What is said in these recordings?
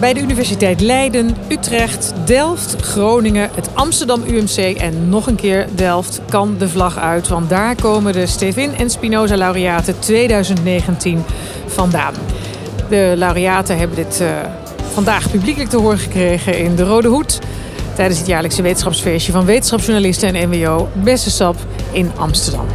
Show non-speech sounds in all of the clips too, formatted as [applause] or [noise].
Bij de Universiteit Leiden, Utrecht, Delft, Groningen, het Amsterdam UMC en nog een keer Delft kan de vlag uit. Want daar komen de Stevin en Spinoza laureaten 2019 vandaan. De laureaten hebben dit uh, vandaag publiekelijk te horen gekregen in de Rode Hoed. Tijdens het jaarlijkse wetenschapsfeestje van wetenschapsjournalisten en NWO Bessensap in Amsterdam.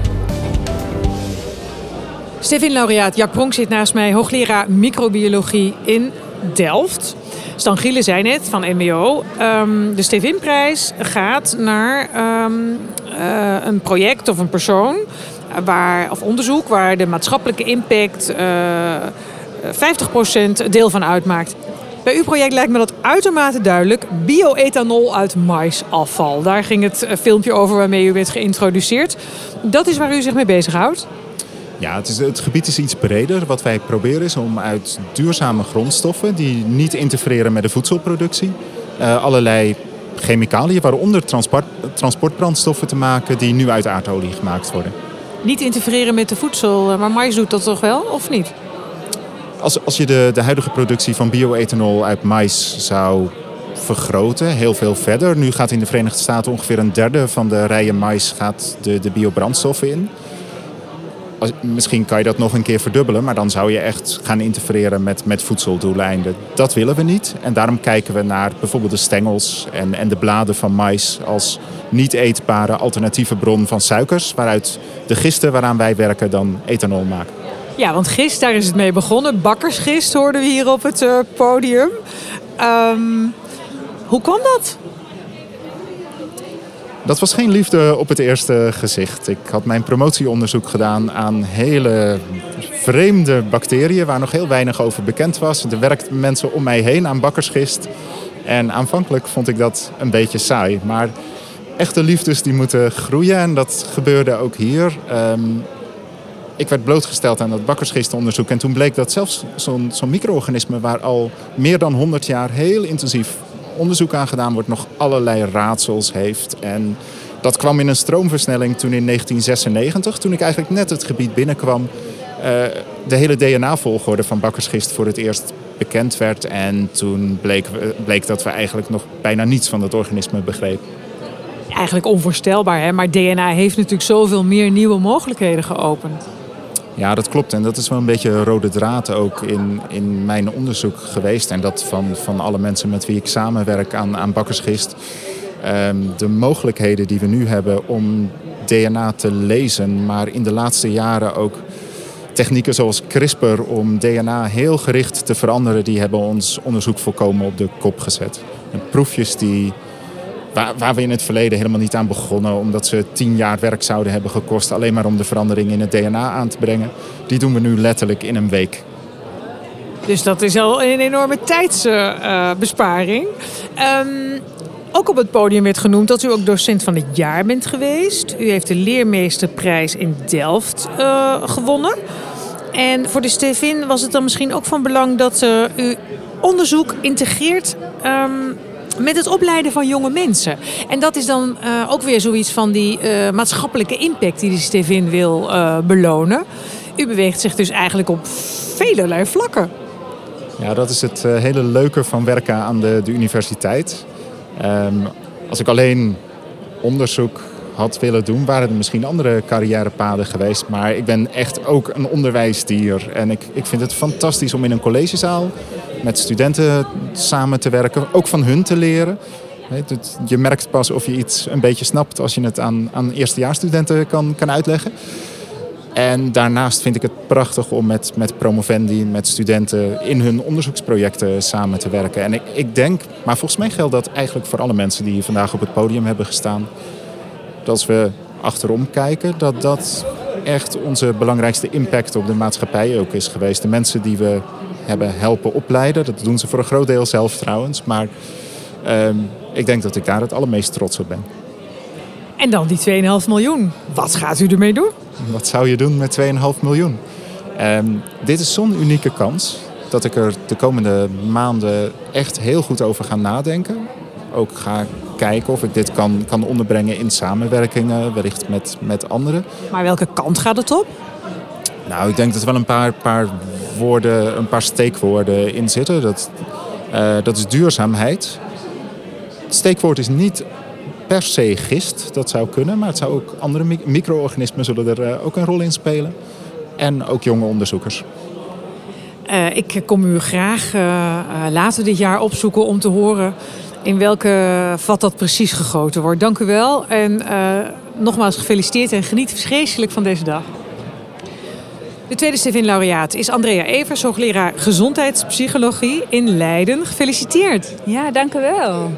Stevin-laureaat Jack Pronk zit naast mij, hoogleraar microbiologie in Delft. Stan Gielen zei net van MWO. Um, de Stevinprijs gaat naar um, uh, een project of een persoon waar, of onderzoek waar de maatschappelijke impact uh, 50% deel van uitmaakt. Bij uw project lijkt me dat uitermate duidelijk. Bioethanol uit maisafval. Daar ging het eh, filmpje over waarmee u werd geïntroduceerd. Dat is waar u zich mee bezighoudt? Ja, het, is, het, gebied is iets breder. Wat wij proberen is om uit duurzame grondstoffen die niet interfereren met de voedselproductie, uh, allerlei chemicaliën, waaronder transport, transportbrandstoffen te maken die nu uit aardolie gemaakt worden. Niet interfereren met de voedsel, eh, maar mais doet dat toch wel, of niet? Als, als je de, de huidige productie van bioethanol uit mais zou vergroten, heel veel verder. Nu gaat in de Verenigde Staten ongeveer een derde van de rijen mais gaat de, de biobrandstoffen in misschien kan je dat nog een keer verdubbelen, maar dan zou je echt gaan interfereren met, met voedseldoeleinden. Dat willen we niet. En daarom kijken we naar bijvoorbeeld de stengels en, en de bladen van mais als niet eetbare alternatieve bron van suikers, waaruit de gisten waaraan wij werken dan ethanol maken. Ja, want gist, daar is het mee begonnen. Bakkersgist hoorden we hier op het uh, podium. Um, hoe kwam dat? Dat was geen liefde op het eerste gezicht. Ik had mijn promotieonderzoek gedaan aan hele vreemde bacteriën waar nog heel weinig over bekend was. Er werkten mensen om mij heen aan bakkersgist. En aanvankelijk vond ik dat een beetje saai. Maar echte liefdes die moeten groeien en dat gebeurde ook hier. Um, ik werd blootgesteld aan dat bakkersgistonderzoek. En toen bleek dat zelfs zo'n zo'n micro-organisme waar al meer dan 100 jaar heel intensief onderzoek aan gedaan wordt, nog allerlei raadsels heeft. En dat kwam in een stroomversnelling toen in 1996, toen ik eigenlijk net het gebied binnenkwam, uh, de hele DNA-volgorde van bakkersgist voor het eerst bekend werd. En toen bleek, bleek dat we eigenlijk nog bijna niets van dat organisme begrepen. Eigenlijk onvoorstelbaar, hè? maar DNA heeft natuurlijk zoveel meer nieuwe mogelijkheden geopend. Ja, dat klopt. En dat is wel een beetje rode draad ook in, in mijn onderzoek geweest. En dat van, van alle mensen met wie ik samenwerk aan, aan bakkersgist. Um, de mogelijkheden die we nu hebben om DNA te lezen, maar in de laatste jaren ook technieken zoals CRISPR om DNA heel gericht te veranderen, die hebben ons onderzoek volkomen op de kop gezet. En proefjes die Waar, we in het verleden helemaal niet aan begonnen, omdat ze tien jaar werk zouden hebben gekost, alleen maar om de verandering in het DNA aan te brengen. Die doen we nu letterlijk in een week. Dus dat is al een enorme tijdsbesparing. Um, ook op het podium werd genoemd dat u ook docent van het jaar bent geweest. U heeft de leermeesterprijs in Delft uh, gewonnen. En voor de Stevin was het dan misschien ook van belang dat uh, u onderzoek integreert um, met het opleiden van jonge mensen. En dat is dan uh, ook weer zoiets van die uh, maatschappelijke impact die de Stevin wil uh, belonen. U beweegt zich dus eigenlijk op velelei vlakken. Ja, dat is het hele leuke van werken aan de, de universiteit. Um, als ik alleen onderzoek had willen doen, waren er misschien andere carrièrepaden geweest. Maar ik ben echt ook een onderwijsdier. En ik, ik vind het fantastisch om in een collegezaal met studenten samen te werken. Ook van hun te leren. Je merkt pas of je iets een beetje snapt als je het aan, aan eerstejaarsstudenten kan, kan uitleggen. En daarnaast vind ik het prachtig om met, met promovendi, met studenten in hun onderzoeksprojecten samen te werken. En ik, ik denk, maar volgens mij geldt dat eigenlijk voor alle mensen die hier vandaag op het podium hebben gestaan dat als we achterom kijken, dat dat echt onze belangrijkste impact op de maatschappij ook is geweest. De mensen die we hebben helpen opleiden, dat doen ze voor een groot deel zelf trouwens. Maar um, ik denk dat ik daar het allermeest trots op ben. En dan die 2,5 miljoen. Wat gaat u ermee doen? Wat zou je doen met 2,5 miljoen? Um, dit is zo'n unieke kans dat ik er de komende maanden echt heel goed over ga nadenken. Ook ga kijken of ik dit kan, kan onderbrengen in samenwerkingen, wellicht met, met anderen. Maar welke kant gaat het op? Nou, ik denk dat er wel een paar, paar woorden, een paar steekwoorden in zitten. Dat, Uh, dat is duurzaamheid. Het steekwoord is niet per se gist, dat zou kunnen, maar het zou ook andere micro-organismen zullen er uh, ook een rol in spelen. En ook jonge onderzoekers. Uh, ik kom u graag later dit jaar opzoeken om te horen in welke vat dat precies gegoten wordt. Dank u wel en nogmaals gefeliciteerd en geniet vreselijk van deze dag. De tweede Stevin-laureaat is Andrea Evers, hoogleraar gezondheidspsychologie in Leiden. Gefeliciteerd. Ja, dank u wel.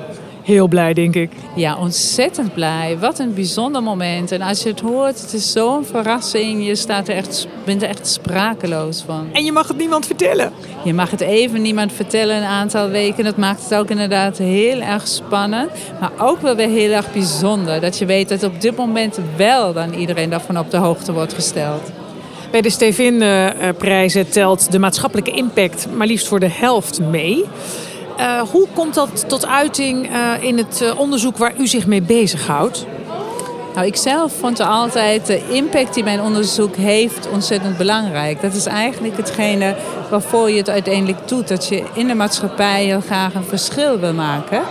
Heel blij, denk ik. Ja, ontzettend blij. Wat een bijzonder moment. En als je het hoort, het is zo'n verrassing. Je staat er echt, bent er echt sprakeloos van. En je mag het niemand vertellen. Je mag het even niemand vertellen een aantal weken. Dat maakt het ook inderdaad heel erg spannend. Maar ook wel weer heel erg bijzonder. Dat je weet dat op dit moment wel dan iedereen daarvan op de hoogte wordt gesteld. Bij de Stevin-prijzen telt de maatschappelijke impact maar liefst voor de helft mee. Uh, hoe komt dat tot uiting uh, in het uh, onderzoek waar u zich mee bezighoudt? Nou, ik zelf vond altijd de impact die mijn onderzoek heeft ontzettend belangrijk. Dat is eigenlijk hetgene waarvoor je het uiteindelijk doet. Dat je in de maatschappij heel graag een verschil wil maken.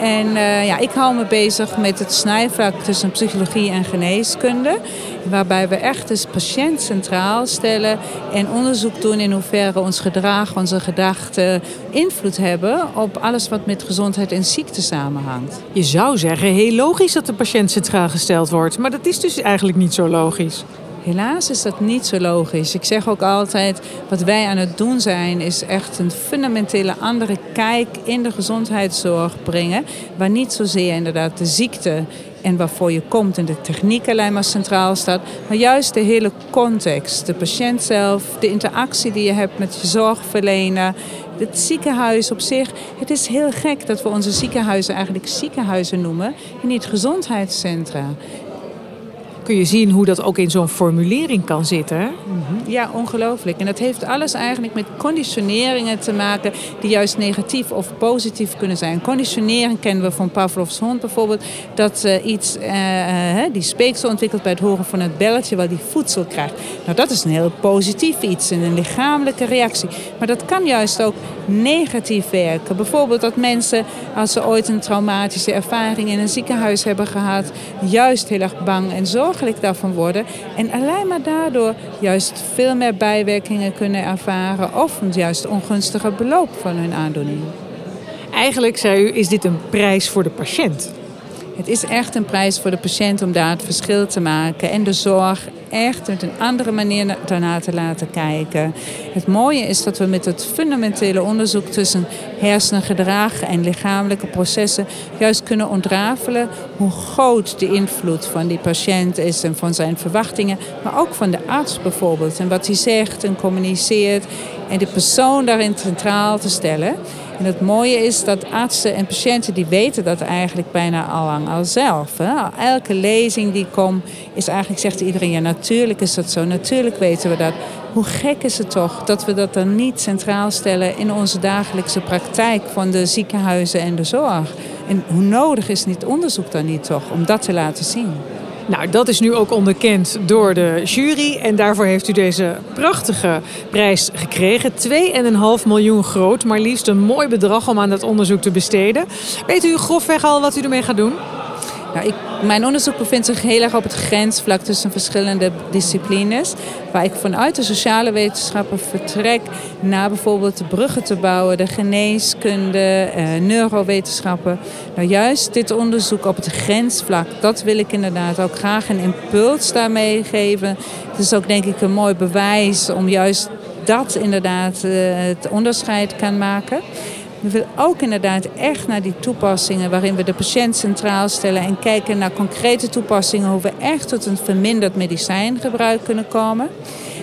En uh, ja, ik hou me bezig met het snijvlak tussen psychologie en geneeskunde. Waarbij we echt de patiënt centraal stellen en onderzoek doen in hoeverre ons gedrag, onze gedachten invloed hebben op alles wat met gezondheid en ziekte samenhangt. Je zou zeggen, heel logisch dat de patiënt centraal gesteld wordt, maar dat is dus eigenlijk niet zo logisch. Helaas is dat niet zo logisch. Ik zeg ook altijd, wat wij aan het doen zijn, is echt een fundamentele andere kijk in de gezondheidszorg brengen. Waar niet zozeer inderdaad de ziekte en waarvoor je komt en de techniek alleen maar centraal staat. Maar juist de hele context, de patiënt zelf, de interactie die je hebt met je zorgverlener, het ziekenhuis op zich. Het is heel gek dat we onze ziekenhuizen eigenlijk ziekenhuizen noemen en niet gezondheidscentra kun je zien hoe dat ook in zo'n formulering kan zitten. Mhm. Ja, ongelooflijk. En dat heeft alles eigenlijk met conditioneringen te maken die juist negatief of positief kunnen zijn. Conditionering kennen we van Pavlov's hond bijvoorbeeld. Dat uh, iets, uh, die speeksel ontwikkelt bij het horen van het belletje waar die voedsel krijgt. Nou, dat is een heel positief iets, een lichamelijke reactie. Maar dat kan juist ook negatief werken. Bijvoorbeeld dat mensen, als ze ooit een traumatische ervaring in een ziekenhuis hebben gehad, juist heel erg bang en zorg daarvan worden. En alleen maar daardoor juist veel meer bijwerkingen kunnen ervaren of een juist ongunstige beloop van hun aandoening. Eigenlijk, zei u, is dit een prijs voor de patiënt. Het is echt een prijs voor de patiënt om daar het verschil te maken. En de zorg echt met een andere manier daarna te laten kijken. Het mooie is dat we met het fundamentele onderzoek tussen hersengedrag en lichamelijke processen juist kunnen ontrafelen hoe groot de invloed van die patiënt is en van zijn verwachtingen, maar ook van de arts bijvoorbeeld. En wat hij zegt en communiceert en de persoon daarin centraal te stellen. En het mooie is dat artsen en patiënten die weten dat eigenlijk bijna al lang al zelf. Hè? Elke lezing die komt is eigenlijk, zegt iedereen, ja natuurlijk is dat zo, natuurlijk weten we dat. Hoe gek is het toch dat we dat dan niet centraal stellen in onze dagelijkse praktijk van de ziekenhuizen en de zorg. En hoe nodig is dit onderzoek dan niet toch om dat te laten zien? Nou, dat is nu ook onderkend door de jury. En daarvoor heeft u deze prachtige prijs gekregen. 2,5 miljoen groot, maar liefst een mooi bedrag om aan dat onderzoek te besteden. Weet u grofweg al wat u ermee gaat doen? Ik, mijn onderzoek bevindt zich heel erg op het grensvlak tussen verschillende disciplines. Waar ik vanuit de sociale wetenschappen vertrek naar bijvoorbeeld de bruggen te bouwen, de geneeskunde, eh, neurowetenschappen. Nou, juist dit onderzoek op het grensvlak, dat wil ik inderdaad ook graag een impuls daarmee geven. Het is ook denk ik een mooi bewijs om juist dat inderdaad uh, het onderscheid kan maken. We willen ook inderdaad echt naar die toepassingen waarin we de patiënt centraal stellen en kijken naar concrete toepassingen hoe we echt tot een verminderd medicijngebruik kunnen komen.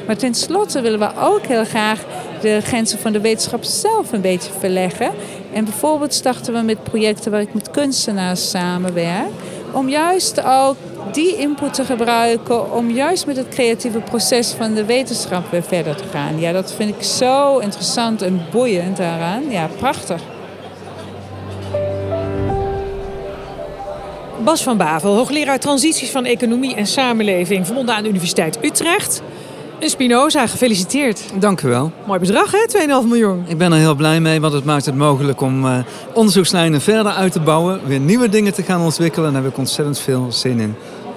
Maar tenslotte willen we ook heel graag de grenzen van de wetenschap zelf een beetje verleggen. En bijvoorbeeld starten we met projecten waar ik met kunstenaars samenwerk. Om juist ook die input te gebruiken om juist met het creatieve proces van de wetenschap weer verder te gaan. Ja, dat vind ik zo interessant en boeiend daaraan. Ja, prachtig. Bas van Bavel, hoogleraar transities van economie en samenleving, verbonden aan de Universiteit Utrecht. Een Spinoza, gefeliciteerd. Dank u wel. Mooi bedrag hè, 2,5 miljoen. Ik ben er heel blij mee, want het maakt het mogelijk om uh, onderzoekslijnen verder uit te bouwen. Weer nieuwe dingen te gaan ontwikkelen en daar heb ik ontzettend veel zin in.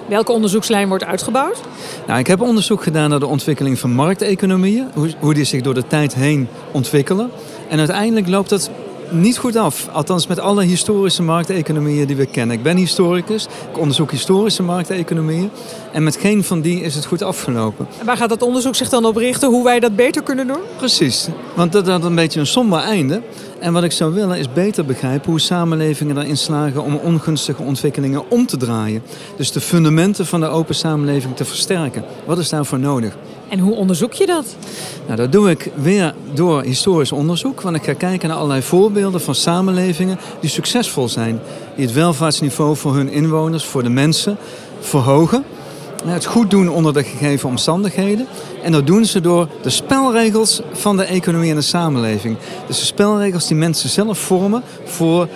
Welke onderzoekslijn wordt uitgebouwd? Nou, ik heb onderzoek gedaan naar de ontwikkeling van markteconomieën. Hoe, hoe die zich door de tijd heen ontwikkelen. En uiteindelijk loopt dat niet goed af. Althans met alle historische markteconomieën die we kennen. Ik ben historicus, ik onderzoek historische markteconomieën. En met geen van die is het goed afgelopen. En waar gaat dat onderzoek zich dan op richten? Hoe wij dat beter kunnen doen? Precies, want dat had een beetje een somber einde. En wat ik zou willen is beter begrijpen hoe samenlevingen erin slagen om ongunstige ontwikkelingen om te draaien. Dus de fundamenten van de open samenleving te versterken. Wat is daarvoor nodig? En hoe onderzoek je dat? Nou, dat doe ik weer door historisch onderzoek. Want ik ga kijken naar allerlei voorbeelden van samenlevingen die succesvol zijn. Die het welvaartsniveau voor hun inwoners, voor de mensen, verhogen. Het goed doen onder de gegeven omstandigheden. En dat doen ze door de spelregels van de economie en de samenleving. Dus de spelregels die mensen zelf vormen voor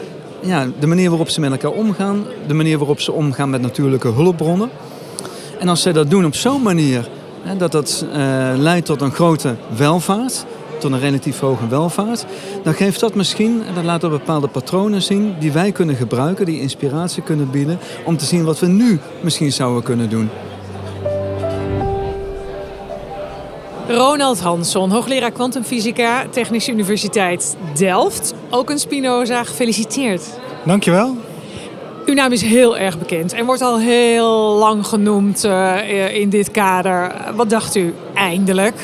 ja, de manier waarop ze met elkaar omgaan. De manier waarop ze omgaan met natuurlijke hulpbronnen. En als ze dat doen op zo'n manier dat dat uh, leidt tot een grote welvaart, tot een relatief hoge welvaart, dan geeft dat misschien, en dat laat dat bepaalde patronen zien die wij kunnen gebruiken, die inspiratie kunnen bieden, om te zien wat we nu misschien zouden kunnen doen. Ronald Hansson, hoogleraar kwantumfysica, Technische Universiteit Delft. Ook een Spinoza, gefeliciteerd. Dankjewel. Uw naam is heel erg bekend en wordt al heel lang genoemd uh, in dit kader. Wat dacht u? Eindelijk?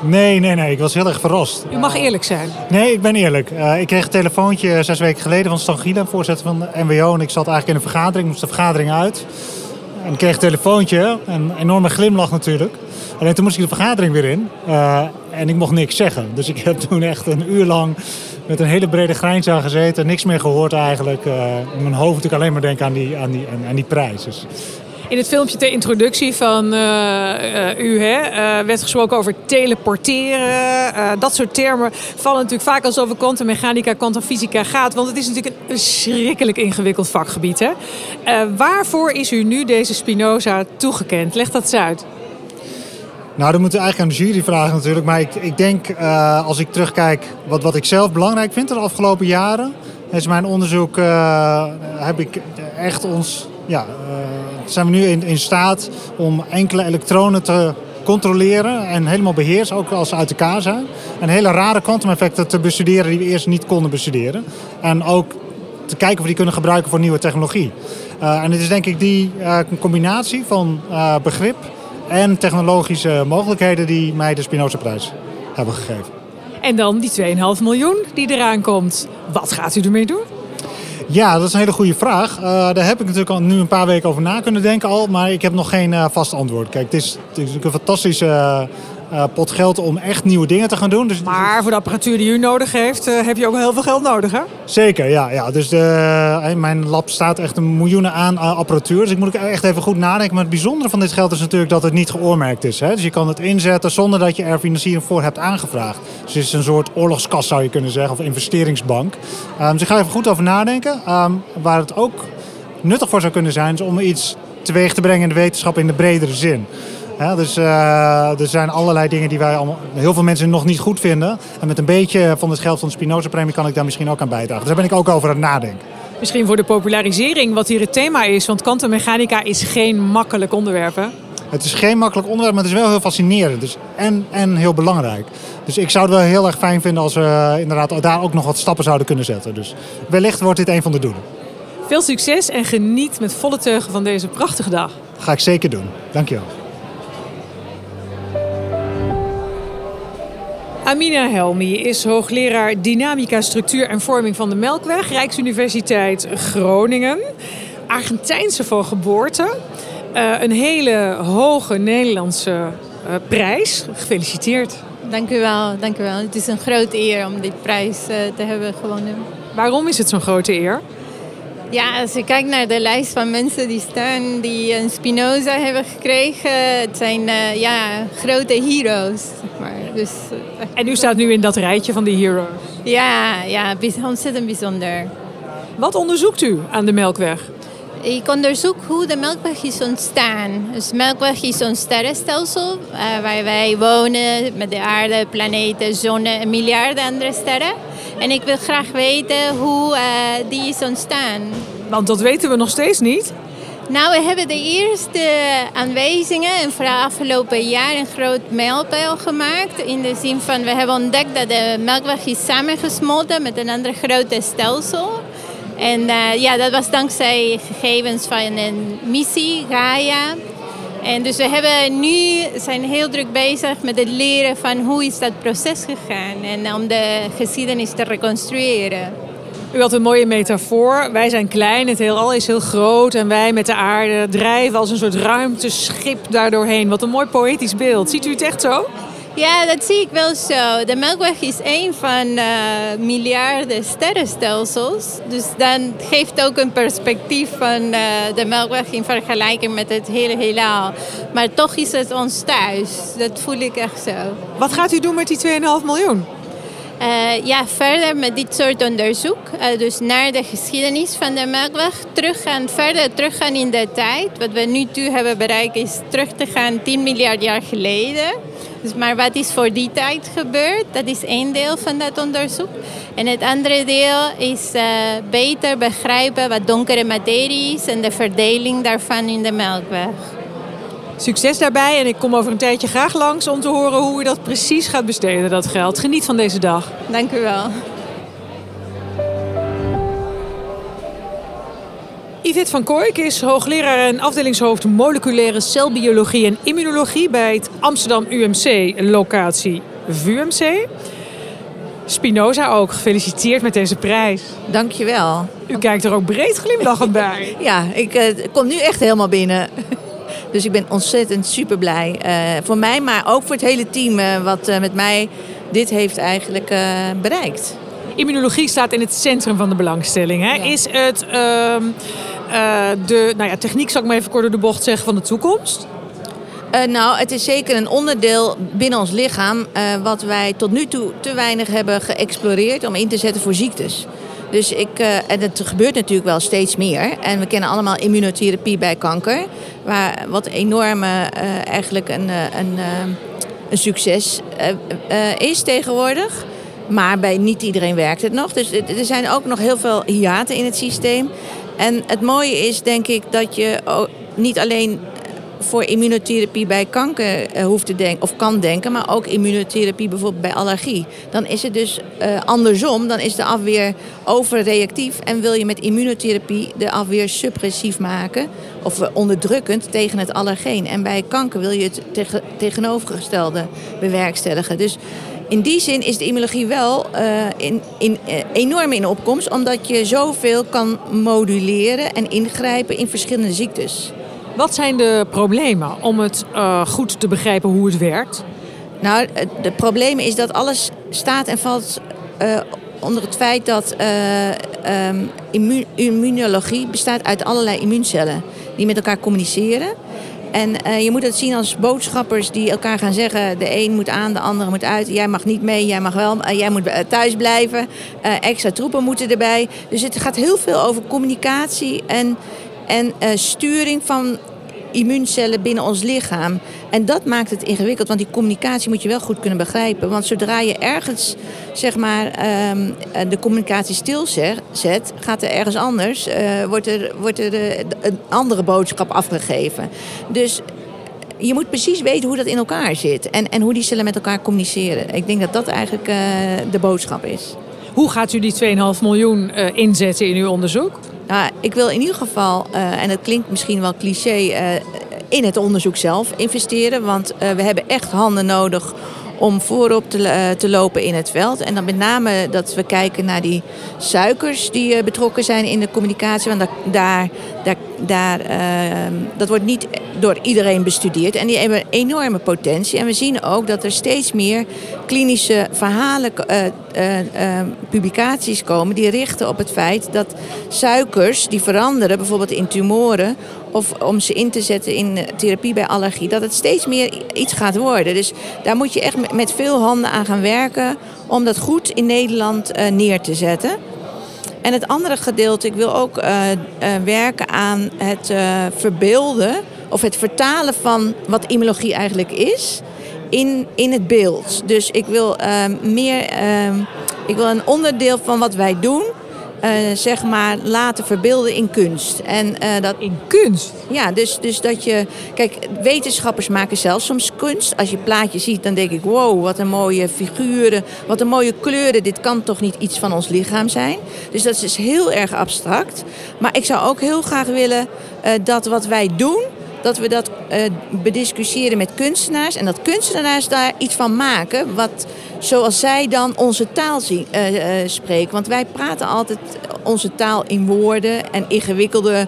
Nee, nee, nee. Ik was heel erg verrast. U mag eerlijk zijn. Nee, ik ben eerlijk. Uh, ik kreeg een telefoontje zes weken geleden van Stan Gila, voorzitter van de MWO. En ik zat eigenlijk in een vergadering, moest de vergadering uit. En ik kreeg een telefoontje, een enorme glimlach natuurlijk. Alleen toen moest ik de vergadering weer in. Uh, en ik mocht niks zeggen. Dus ik heb [laughs] toen echt een uur lang met een hele brede grijns aan gezeten. Niks meer gehoord eigenlijk. Uh, in mijn hoofd natuurlijk alleen maar denken aan die, aan die, aan die prijs. Dus in het filmpje ter introductie van uh, uh, u hè, werd gesproken over teleporteren. dat soort termen vallen natuurlijk vaak als over kwantummechanica, kwantumfysica gaat. Want het is natuurlijk een verschrikkelijk ingewikkeld vakgebied. Hè? waarvoor is u nu deze Spinoza toegekend? Leg dat eens uit. Nou, dat moeten we eigenlijk aan de jury vragen natuurlijk. Maar ik, denk, uh, als ik terugkijk, wat, wat ik zelf belangrijk vind de afgelopen jaren... is mijn onderzoek, uh, heb ik echt ons... Ja, uh, zijn we nu in, in staat om enkele elektronen te controleren en helemaal beheersen, ook als ze uit elkaar zijn. En hele rare kwantumeffecten te bestuderen die we eerst niet konden bestuderen. En ook te kijken of we die kunnen gebruiken voor nieuwe technologie. en het is denk ik die combinatie van begrip en technologische mogelijkheden die mij de Spinoza-prijs hebben gegeven. En dan die 2,5 miljoen die eraan komt. Wat gaat u ermee doen? Ja, dat is een hele goede vraag. Uh, daar heb ik natuurlijk al nu een paar weken over na kunnen denken al. Maar ik heb nog geen uh, vast antwoord. Kijk, het is, het is natuurlijk een fantastische uh, uh, pot geld om echt nieuwe dingen te gaan doen. Dus, maar voor de apparatuur die u nodig heeft, uh, heb je ook heel veel geld nodig, hè? Zeker, ja. ja. Dus de, uh, mijn lab staat echt een miljoenen aan apparatuur. Dus ik moet echt even goed nadenken. Maar het bijzondere van dit geld is natuurlijk dat het niet geoormerkt is. Hè? Dus je kan het inzetten zonder dat je er financiering voor hebt aangevraagd. Dus het is een soort oorlogskas, zou je kunnen zeggen, of investeringsbank. Um, dus ik ga even goed over nadenken. Um, waar het ook nuttig voor zou kunnen zijn, is om iets teweeg te brengen in de wetenschap in de bredere zin. Ja, dus uh, er zijn allerlei dingen die wij allemaal, heel veel mensen nog niet goed vinden. En met een beetje van het geld van de Spinoza-premie kan ik daar misschien ook aan bijdragen. Dus daar ben ik ook over aan het nadenken. Misschien voor de popularisering, wat hier het thema is. Want kwantummechanica is geen makkelijk onderwerp, hè? Het is geen makkelijk onderwerp, maar het is wel heel fascinerend. Dus en, en heel belangrijk. Dus ik zou het wel heel erg fijn vinden als we inderdaad daar ook nog wat stappen zouden kunnen zetten. Dus wellicht wordt dit een van de doelen. Veel succes en geniet met volle teugen van deze prachtige dag. Dat ga ik zeker doen. Dankjewel. Amina Helmi is hoogleraar dynamica, structuur en vorming van de Melkweg, Rijksuniversiteit Groningen. Argentijnse van geboorte. Uh, een hele hoge Nederlandse uh, prijs. Gefeliciteerd. Dank u wel, dank u wel. Het is een grote eer om die prijs uh, te hebben gewonnen. Waarom is het zo'n grote eer? Ja, als je kijkt naar de lijst van mensen die staan, die een Spinoza hebben gekregen, het zijn uh, ja, grote heroes. Zeg maar. dus, uh, en u staat nu in dat rijtje van die heroes? Ja, ja ontzettend bijzonder. Wat onderzoekt u aan de Melkweg? ik onderzoek hoe de Melkweg is ontstaan. Dus de Melkweg is ons sterrenstelsel uh, waar wij wonen met de aarde, planeten, zon en miljarden andere sterren. En ik wil graag weten hoe uh, die is ontstaan. Want dat weten we nog steeds niet. Nou, we hebben de eerste aanwijzingen en vooral afgelopen jaar een groot mijlpaal gemaakt. In de zin van, we hebben ontdekt dat de Melkweg is samengesmolten met een ander grote stelsel. En uh, ja, dat was dankzij gegevens van een missie, Gaia. En dus we hebben nu, zijn heel druk bezig met het leren van hoe is dat proces gegaan. En om de geschiedenis te reconstrueren. U had een mooie metafoor. Wij zijn klein, het heelal is heel groot. En wij met de aarde drijven als een soort ruimteschip daardoorheen. Wat een mooi poëtisch beeld. Ziet u het echt zo? Ja, dat zie ik wel zo. De Melkweg is een van uh, miljarden sterrenstelsels. Dus dan geeft ook een perspectief van uh, de Melkweg in vergelijking met het hele heelal. Maar toch is het ons thuis. Dat voel ik echt zo. Wat gaat u doen met die 2,5 miljoen? Uh, ja, verder met dit soort onderzoek. Uh, dus naar de geschiedenis van de Melkweg. Teruggaan, verder teruggaan in de tijd. Wat we nu toe hebben bereikt is terug te gaan 10 miljard jaar geleden. Dus, maar wat is voor die tijd gebeurd? Dat is één deel van dat onderzoek. En het andere deel is uh, beter begrijpen wat donkere materie is en de verdeling daarvan in de Melkweg. Succes daarbij en ik kom over een tijdje graag langs om te horen hoe u dat precies gaat besteden, dat geld. Geniet van deze dag. Dank u wel. Yvette van Kooik is hoogleraar en afdelingshoofd moleculaire celbiologie en immunologie bij het Amsterdam UMC, locatie VUMC. Spinoza ook, gefeliciteerd met deze prijs. Dankjewel. U kijkt er ook breed glimlachend bij. [laughs] ja, ik uh, kom nu echt helemaal binnen. [laughs] Dus ik ben ontzettend super blij. Uh, voor mij, maar ook voor het hele team uh, wat met mij dit heeft eigenlijk bereikt. Immunologie staat in het centrum van de belangstelling. Hè? Ja. Is het ehm, de nou ja, techniek, zal ik maar even kort door de bocht zeggen, van de toekomst? nou, het is zeker een onderdeel binnen ons lichaam wat wij tot nu toe te weinig hebben geëxploreerd om in te zetten voor ziektes. Dus ik, en het gebeurt natuurlijk wel steeds meer. En we kennen allemaal immunotherapie bij kanker. Waar, wat enorm eigenlijk een, een, een succes is tegenwoordig. Maar bij niet iedereen werkt het nog. Dus er zijn ook nog heel veel hiaten in het systeem. En het mooie is denk ik dat je niet alleen voor immunotherapie bij kanker uh, hoeft te denken of kan denken, maar ook immunotherapie bijvoorbeeld bij allergie. Dan is het dus uh, andersom, dan is de afweer overreactief en wil je met immunotherapie de afweer suppressief maken of uh, onderdrukkend tegen het allergeen. En bij kanker wil je het tegen, tegenovergestelde bewerkstelligen. Dus in die zin is de immunologie wel uh, in, in, uh, enorm in opkomst, omdat je zoveel kan moduleren en ingrijpen in verschillende ziektes. Wat zijn de problemen om het uh, goed te begrijpen hoe het werkt? Nou, de problemen is dat alles staat en valt onder het feit dat um, immu immunologie bestaat uit allerlei immuuncellen die met elkaar communiceren. En uh, je moet het zien als boodschappers die elkaar gaan zeggen: de een moet aan, de andere moet uit. Jij mag niet mee, jij mag wel, uh, jij moet thuis blijven. Extra troepen moeten erbij. Dus het gaat heel veel over communicatie en, en sturing van immuuncellen binnen ons lichaam. En dat maakt het ingewikkeld, want die communicatie moet je wel goed kunnen begrijpen. Want zodra je ergens zeg maar, um, de communicatie stilzet, gaat er ergens anders, uh, wordt er, wordt er uh, een andere boodschap afgegeven. Dus je moet precies weten hoe dat in elkaar zit en, en hoe die cellen met elkaar communiceren. Ik denk dat dat eigenlijk uh, de boodschap is. Hoe gaat u die 2,5 miljoen inzetten in uw onderzoek? Nou, ik wil in ieder geval, uh, en dat klinkt misschien wel cliché, uh, in het onderzoek zelf investeren. Want we hebben echt handen nodig om voorop te, te, lopen in het veld. En dan met name dat we kijken naar die suikers die betrokken zijn in de communicatie. Want daar, daar, daar, daar uh, dat wordt niet door iedereen bestudeerd. En die hebben enorme potentie. En we zien ook dat er steeds meer klinische verhalen, publicaties komen... die richten op het feit dat suikers die veranderen, bijvoorbeeld in tumoren of om ze in te zetten in therapie bij allergie, dat het steeds meer iets gaat worden. Dus daar moet je echt met veel handen aan gaan werken om dat goed in Nederland uh, neer te zetten. En het andere gedeelte, ik wil ook werken aan het verbeelden of het vertalen van wat immunologie eigenlijk is in, in het beeld. Dus ik wil meer, ik wil een onderdeel van wat wij doen uh, zeg maar laten verbeelden in kunst. En, uh, dat, in kunst? Ja, dus, dus dat je... Kijk, wetenschappers maken zelf soms kunst. Als je plaatjes ziet, dan denk ik... wow, wat een mooie figuren, wat een mooie kleuren. Dit kan toch niet iets van ons lichaam zijn? Dus dat is dus heel erg abstract. Maar ik zou ook heel graag willen uh, dat wat wij doen dat we dat uh, bediscussiëren met kunstenaars. En dat kunstenaars daar iets van maken. Wat, zoals zij dan onze taal zien, uh, uh, spreken. Want wij praten altijd onze taal in woorden en ingewikkelde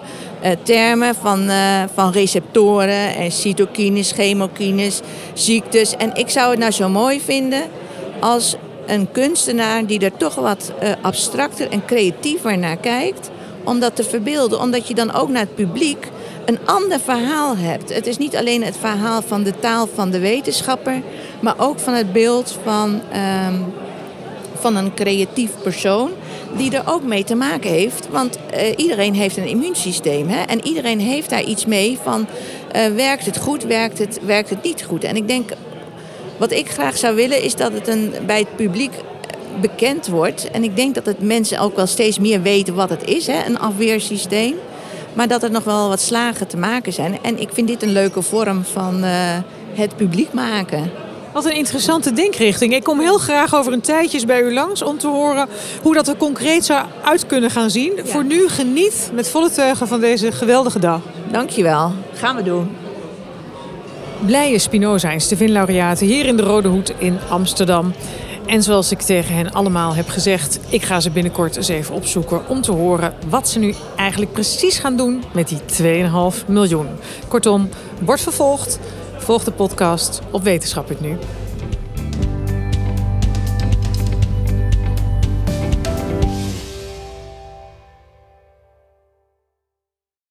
termen van, van receptoren en cytokines, chemokines, ziektes. En ik zou het nou zo mooi vinden als een kunstenaar die er toch wat abstracter en creatiever naar kijkt. Om dat te verbeelden. Omdat je dan ook naar het publiek een ander verhaal hebt. Het is niet alleen het verhaal van de taal van de wetenschapper, maar ook van het beeld van, um, van een creatief persoon die er ook mee te maken heeft. Want uh, iedereen heeft een immuunsysteem hè? en iedereen heeft daar iets mee van uh, werkt het goed, werkt het, werkt het niet goed. En ik denk, wat ik graag zou willen is dat het een, bij het publiek bekend wordt. En ik denk dat het mensen ook wel steeds meer weten wat het is, hè? een afweersysteem. Maar dat er nog wel wat slagen te maken zijn. En ik vind dit een leuke vorm van uh, het publiek maken. Wat een interessante denkrichting. Ik kom heel graag over een tijdje bij u langs om te horen hoe dat er concreet zou uit kunnen gaan zien. Ja. Voor nu geniet met volle teugen van deze geweldige dag. Dankjewel. Gaan we doen. Blije Spinoza Stefin laureaten hier in de Rode Hoed in Amsterdam. En zoals ik tegen hen allemaal heb gezegd, ik ga ze binnenkort eens even opzoeken om te horen wat ze nu eigenlijk precies gaan doen met die 2,5 miljoen. Kortom, wordt vervolgd. Volg de podcast op Wetenschap Nu.